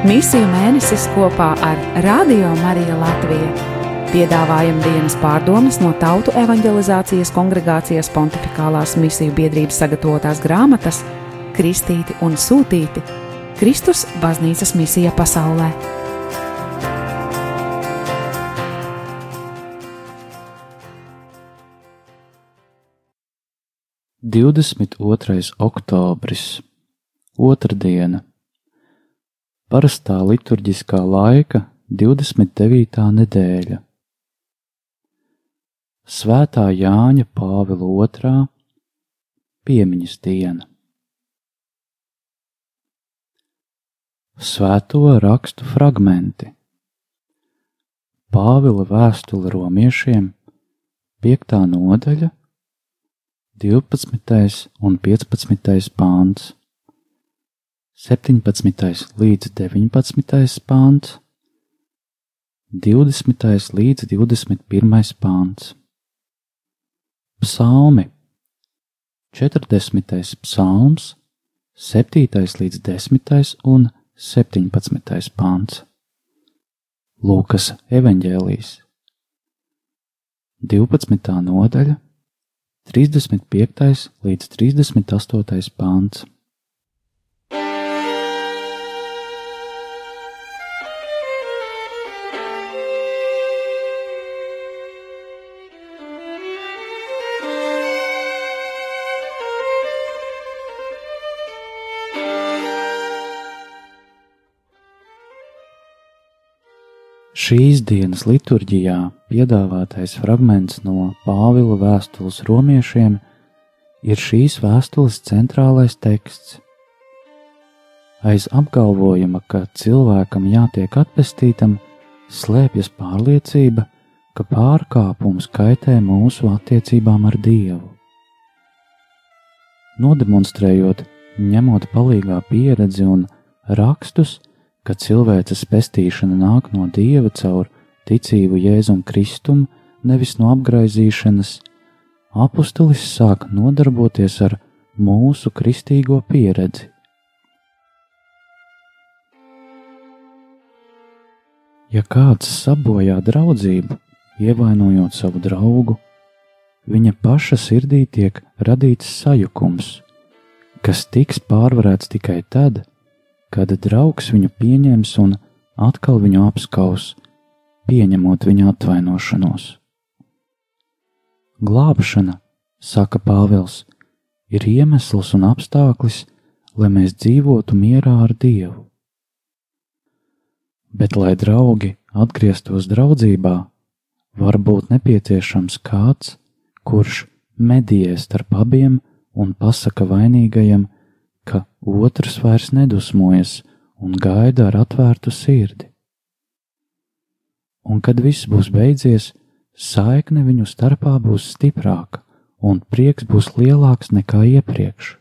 Misiju mēnesis kopā ar Radio Mariju Latviju. Piedāvājam dienas pārdomas no Tautu evanģelizācijas kongregācijas pontificālās misiju biedrības sagatavotās grāmatas Kristīti un Sūtīti - Kristus baznīcas misija pasaulē. 22. oktobris, otrdiena, parastā liturģiskā laika 29. nedēļa. Svētā Jāņa Pāvila otrā piemiņas diena. Svēto rakstu fragmenti. Pāvila vēstule romiešiem, 5. nodaļa, 12. un 15. pāns, 17. līdz 19. pāns, 20. līdz 21. pāns. Psalmi 40. psalms, 7. līdz 10. un 17. pāns. Lūkas evanģēlijas 12. nodaļa 35. līdz 38. pāns. Šīs dienas liturģijā piedāvātais fragments no Pāvila vēstules romiešiem ir šīs vēstules centrālais teksts. Aiz apgalvojuma, ka cilvēkam jātiek atpestītam, slēpjas pārliecība, ka pārkāpums kaitē mūsu attiecībām ar Dievu. Nodemonstrējot, ņemot palīgā pieredzi un rakstus, ka cilvēces pestīšana nāk no Dieva caur ticību Jēzum Kristum, nevis no apgaizīšanas, apustulis sāk nodarboties ar mūsu kristīgo pieredzi. Ja kāds sabojā draudzību, ievainojot savu draugu, viņa paša sirdī tiek radīts sajukums, kas tiks pārvarēts tikai tad, kad draugs viņu pieņems un atkal viņu apskaus, pieņemot viņa atvainošanos. Glābšana, saka Pāvils, ir iemesls un apstākļus, lai mēs dzīvotu mierā ar Dievu. Bet, lai draugi atgrieztos draudzībā, var būt nepieciešams kāds, kurš medijē starp abiem un pasaka vainīgajam, ka otrs vairs nedusmojas un gaida ar atvērtu sirdi. Un kad viss būs beidzies, saikne viņu starpā būs stiprāka un prieks būs lielāks nekā iepriekš.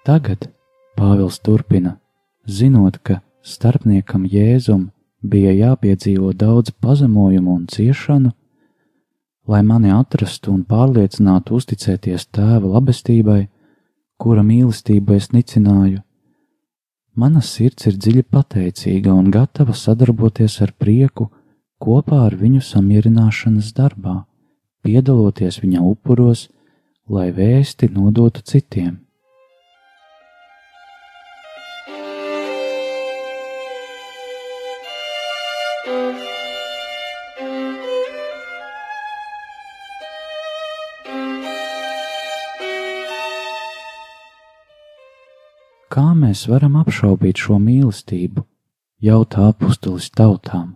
Tagad Pāvils turpina, zinot, ka starpniekam Jēzum bija jāpiedzīvo daudz pazemojumu un ciešanu, lai mani atrastu un pārliecinātu uzticēties tēva labestībai, kura mīlestību es nicināju. Mana sirds ir dziļi pateicīga un gatava sadarboties ar prieku kopā ar viņu samierināšanas darbā, piedaloties viņa upuros, lai vēsti nodotu citiem. Kā mēs varam apšaubīt šo mīlestību, jautā apustulis tautām,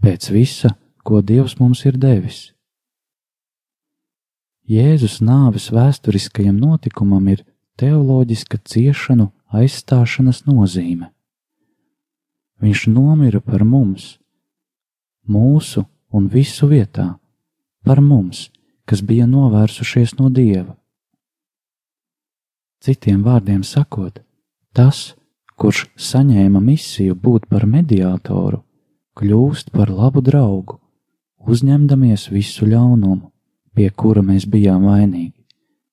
pēc visa, ko Dievs mums ir devis? Jēzus nāves vēsturiskajam notikumam ir teoloģiska ciešanu aizstāšanas nozīme. Viņš nomira par mums, mūsu un visu vietā, par mums, kas bija novērsušies no Dieva. Citiem vārdiem sakot, tas, kurš saņēma misiju būt par mediātoru, kļūst par labu draugu, uzņemdamies visu ļaunumu, pie kura mēs bijām vainīgi,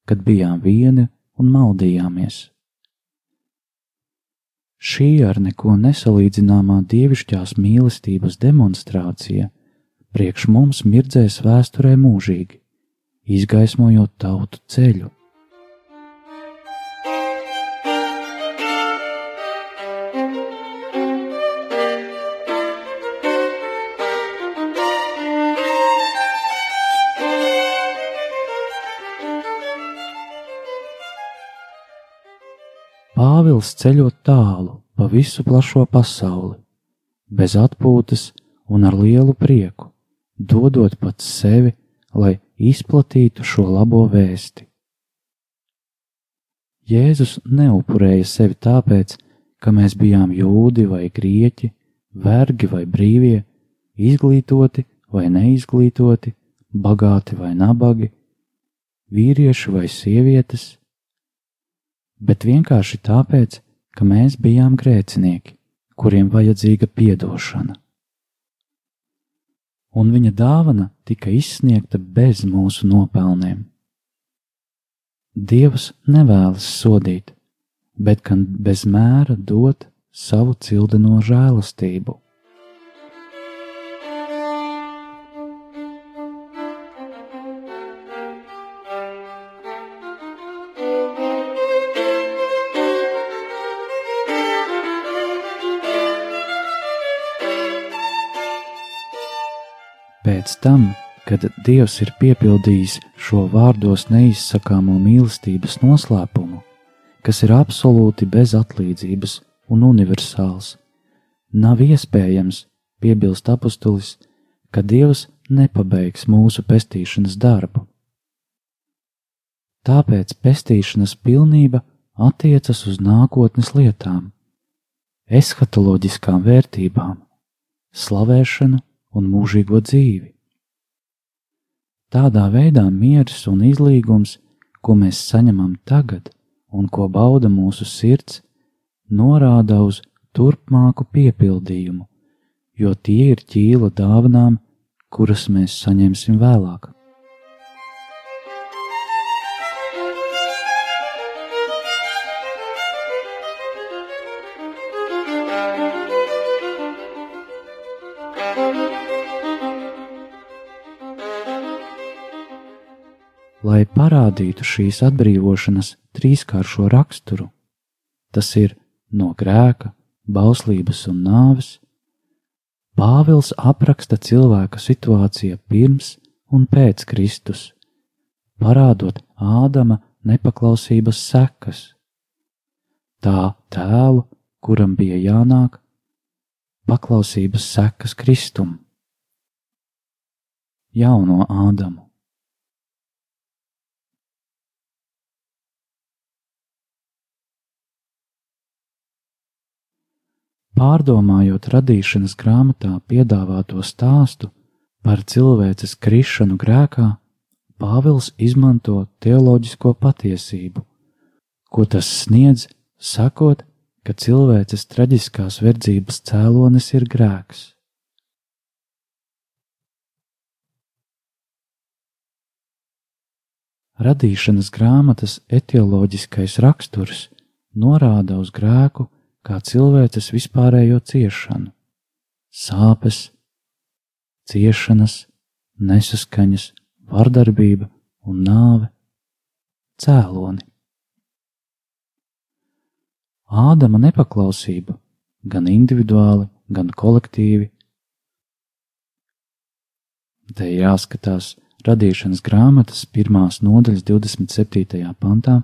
kad bijām vieni un maldījāmies. Šī ar neko nesalīdzināmā dievišķās mīlestības demonstrācija priekš mums mirdzēs vēsturē mūžīgi, izgaismojot tautu ceļu Pāvils ceļot tālu pa visu plašo pasauli, bez atpūtas un ar lielu prieku, dodot pats sevi, lai izplatītu šo labo vēsti. Jēzus neupurēja sevi tāpēc, ka mēs bijām jūdi vai grieķi, vergi vai brīvie, izglītoti vai neizglītoti, bagāti vai nabagi, vīrieši vai sievietes, bet vienkārši tāpēc, ka mēs bijām grēcinieki, kuriem vajadzīga piedošana. Un viņa dāvana tika izsniegta bez mūsu nopelniem. Dievs nevēlas sodīt, bet gan bez mēra dot savu cildeno žēlastību. Pēc tam, kad Dievs ir piepildījis šo vārdos neizsakāmo mīlestības noslēpumu, kas ir absolūti bez atlīdzības un universāls, nav iespējams, piebilst apustulis, ka Dievs nepabeigs mūsu pestīšanas darbu. Tāpēc pestīšanas pilnība attiecas uz nākotnes lietām, eshatoloģiskām vērtībām, slavēšanu un mūžīgo dzīvi. Tādā veidā miers un izlīgums, ko mēs saņemam tagad un ko bauda mūsu sirds, norāda uz turpmāku piepildījumu, jo tie ir ķīla dāvanām, kuras mēs saņemsim vēlāk. Lai parādītu šīs atbrīvošanas trīskāršo raksturu. Tas ir no grēka, bauslības un nāves. Pāvils apraksta cilvēka situāciju pirms un pēc Kristus, parādot Ādama nepaklausības sekas. Tā tēlu, kuram bija jānāk, paklausības sekas Kristum, jauno Ādamu. Pārdomājot radīšanas grāmatā piedāvāto stāstu par cilvēces krišanu grēkā, Pāvils izmanto teoloģisko patiesību, ko tas sniedz, sakot, ka cilvēces traģiskās verdzības cēlonis ir grēks. Radīšanas grāmatas etioloģiskais raksturs norāda uz grēku kā cilvēces vispārējo ciešanu, sāpes, ciešanas, nesaskaņas, vardarbība un nāve cēloni. Ādama nepaklausība gan individuāli, gan kolektīvi. Te jāskatās radīšanas grāmatas pirmās nodaļas 27. pantā,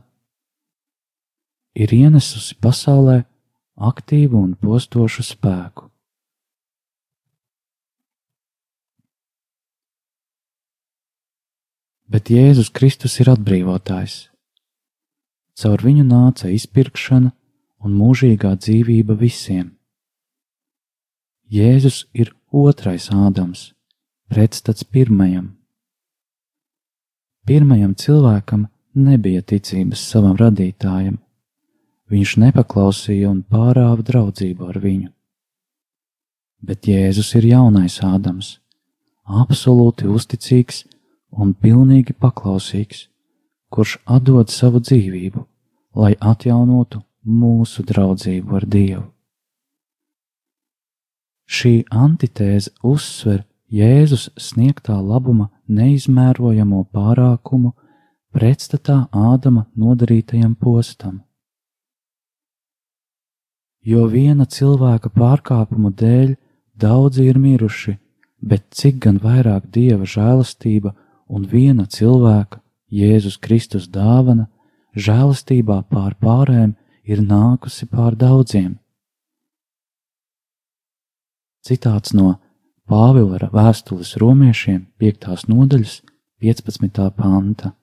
ir ienesusi pasaulē aktīvu un postošu spēku. Bet Jēzus Kristus ir atbrīvotājs. Caur viņu nāca izpirkšana un mūžīgā dzīvība visiem. Jēzus ir otrais Ādams, pretstats pirmajam. Pirmajam cilvēkam nebija ticības savam radītājam, viņš nepaklausīja un pārāva draudzību ar viņu. Bet Jēzus ir jaunais Ādams, absolūti uzticīgs un pilnīgi paklausīgs, kurš atdod savu dzīvību, lai atjaunotu mūsu draudzību ar Dievu. Šī antitēze uzsver Jēzus sniegtā labuma neizmērojamo pārākumu pretstatā Ādama nodarītajam postam. Jo viena cilvēka pārkāpumu dēļ daudzi ir miruši, bet cik gan vairāk dieva žēlastība un viena cilvēka, Jēzus Kristus dāvana, žēlastībā pār pārējiem ir nākusi pār daudziem. Citāts no Pāvila vēstules romiešiem 5. nodaļas 15. panta.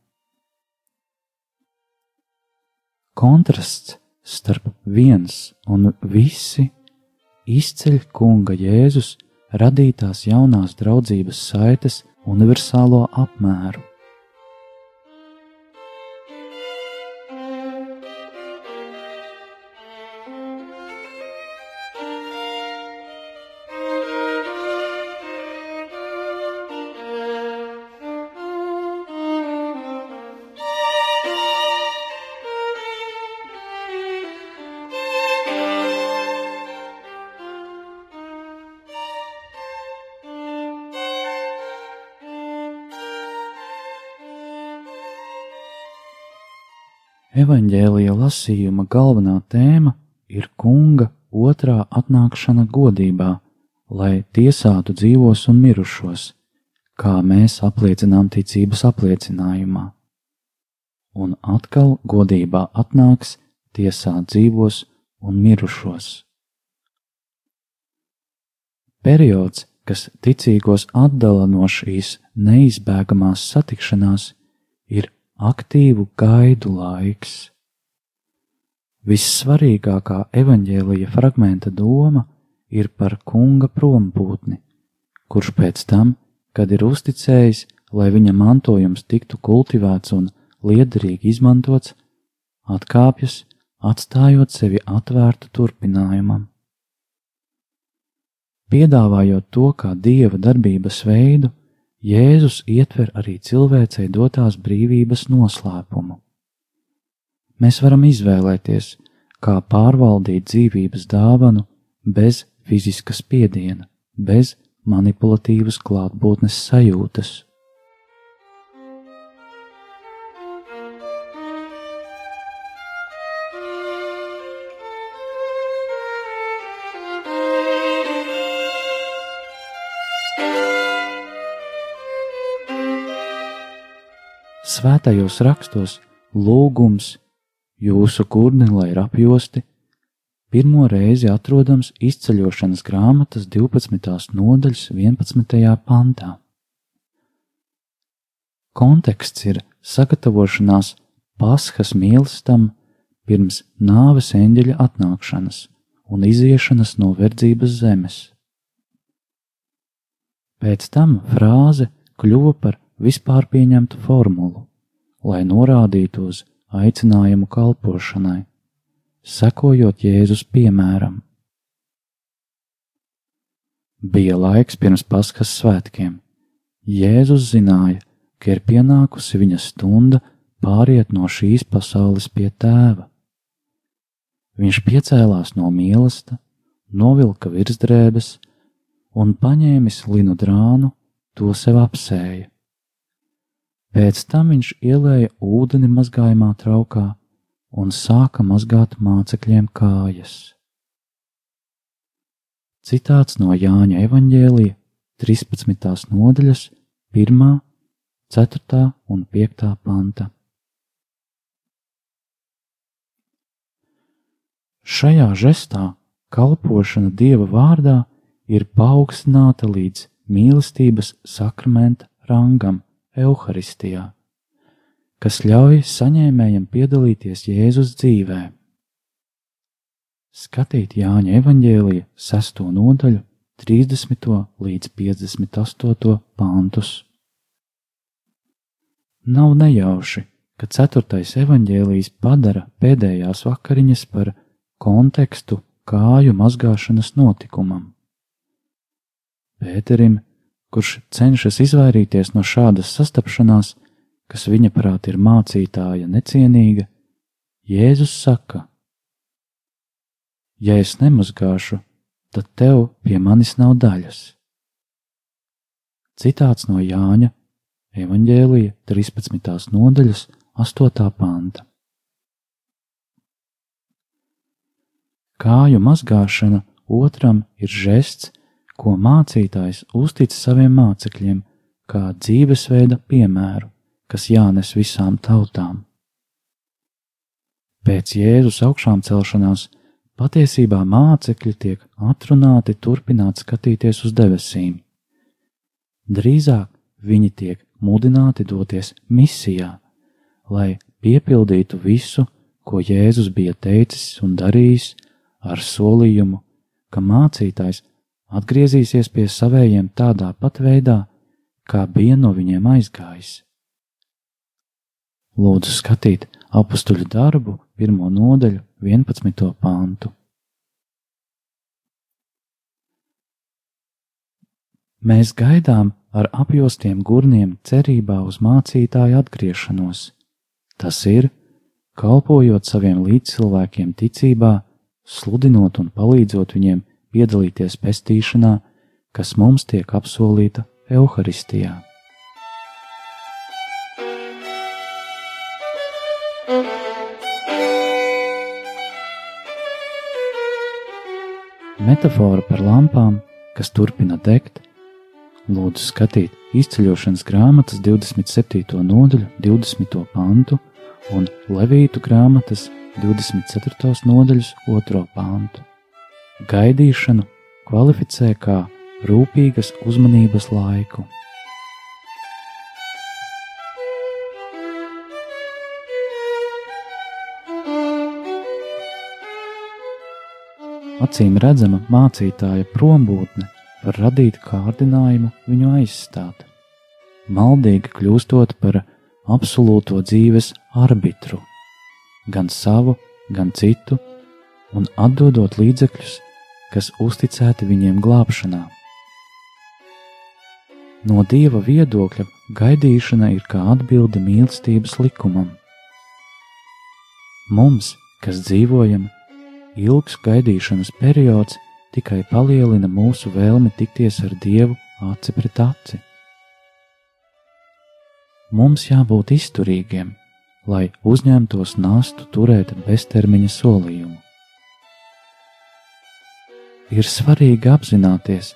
Kontrasts starp viens un visi izceļ Kunga Jēzus radītās jaunās draudzības saites universālo apmēru. Evanģēlija lasījuma galvenā tēma ir kunga otrā atnākšana godībā, lai tiesātu dzīvos un mirušos, kā mēs apliecinām ticības apliecinājumā. Un atkal godībā atnāks tiesāt dzīvos un mirušos. Periods, kas ticīgos atdala no šīs neizbēgamās satikšanās, ir aktīvu gaidu laiks. Vissvarīgākā evaņģēlīja fragmenta doma ir par kunga prompūtni, kurš pēc tam, kad ir uzticējis, lai viņa mantojums tiktu kultivēts un liederīgi izmantots, atkāpjas, atstājot sevi atvērtu turpinājumam. Piedāvājot to kā dieva darbības veidu, Jēzus ietver arī cilvēcei dotās brīvības noslēpumu. Mēs varam izvēlēties, kā pārvaldīt dzīvības dāvanu bez fiziska spiediena, bez manipulatīvas klātbūtnes sajūtas. Svētajos rakstos lūgums jūsu kurni, lai ir apjosti, pirmo reizi atrodams izceļošanas grāmatas 12. nodaļas 11. pantā. Konteksts ir sagatavošanās paskas mīlestam pirms nāves eņģeļa atnākšanas un iziešanas no verdzības zemes. Pēc tam frāze kļuva par vispār pieņemtu formulu, lai norādītu uz aicinājumu kalpošanai, sekojot Jēzus piemēram. Bija laiks pirms Paskas svētkiem. Jēzus zināja, ka ir pienākusi viņa stunda pāriet no šīs pasaules pie tēva. Viņš piecēlās no mīlestības, novilka virsdrēbes un paņēmis linu drānu, to sev apsēja. Pēc tam viņš ielēja ūdeni mazgājumā traukā un sāka mazgāt mācekļiem kājas. Citāts no Jāņa evaņģēlija 13. nodaļas 1., 4. un 5. panta. Šajā žestā kalpošana Dieva vārdā ir paaugstināta līdz mīlestības sakramenta rangam, Euharistijā, kas ļauj saņēmējam piedalīties Jēzus dzīvē. Skatīt Jāņa evaņģēlija 6. nodaļu, 30. līdz 58. pantus. Nav nejauši, ka ceturtais evaņģēlijs padara pēdējās vakariņas par kontekstu kāju mazgāšanas notikumam. Pēterim, kurš cenšas izvairīties no šādas sastapšanās, kas viņa prāt ir mācītāja necienīga, Jēzus saka: Ja es nemazgāšu, tad tev pie manis nav daļas. Citāts no Jāņa evaņģēlija 13. nodaļas 8. panta. Kāju mazgāšana otram ir žests, ko mācītājs uztic saviem mācekļiem, kā dzīvesveida piemēru, kas jānes visām tautām. Pēc Jēzus augšām celšanās patiesībā mācekļi tiek atrunāti turpināt skatīties uz debesīm. Drīzāk viņi tiek mudināti doties misijā, lai piepildītu visu, ko Jēzus bija teicis un darījis, ar solījumu, ka mācītājs atgriezīsies pie savējiem tādā pat veidā, kā bija no viņiem aizgājis. Lūdzu skatīt apakstuļu darbu, pirmo nodaļu, 11. pāntu. Mēs gaidām ar apjostiem gurniem cerībā uz mācītāju atgriešanos. Tas ir, kalpojot saviem līdzcilvēkiem ticībā, sludinot un palīdzot viņiem piedalīties pestīšanā, kas mums tiek apsolīta Euharistijā. Metafora par lampām, kas turpina degt, lūdzu skatīt izceļošanas grāmatas 27. nodaļu, 20. pantu un Levītu grāmatas 24. nodaļas 2. pāntu. Gaidīšanu kvalificē kā rūpīgas uzmanības laiku. Acīm redzama mācītāja prombūtne var radīt kārdinājumu viņu aizstāt, maldīgi kļūstot par absolūto dzīves arbitru gan savu, gan citu, un atdodot līdzekļus, kas uzticēti viņiem glābšanā. No dieva viedokļa gaidīšana ir kā atbilde mīlestības likumam. Mums, kas dzīvojam, ilgs gaidīšanas periods tikai palielina mūsu vēlmi tikties ar Dievu aci pret aci. Mums jābūt izturīgiem, lai uzņemtos nastu turēt beztermiņa solījumu. Ir svarīgi apzināties,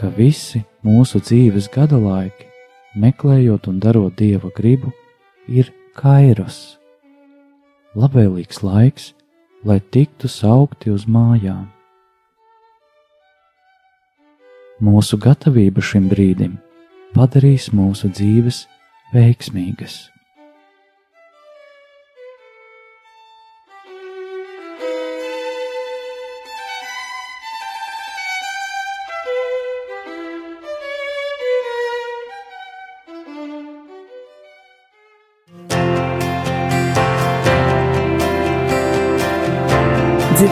ka visi mūsu dzīves gada laiki, meklējot un darot dieva gribu, ir kairos, labvēlīgs laiks, lai tiktu saukti uz mājām. Mūsu gatavība šim brīdim padarīs mūsu dzīves veiksmīgas.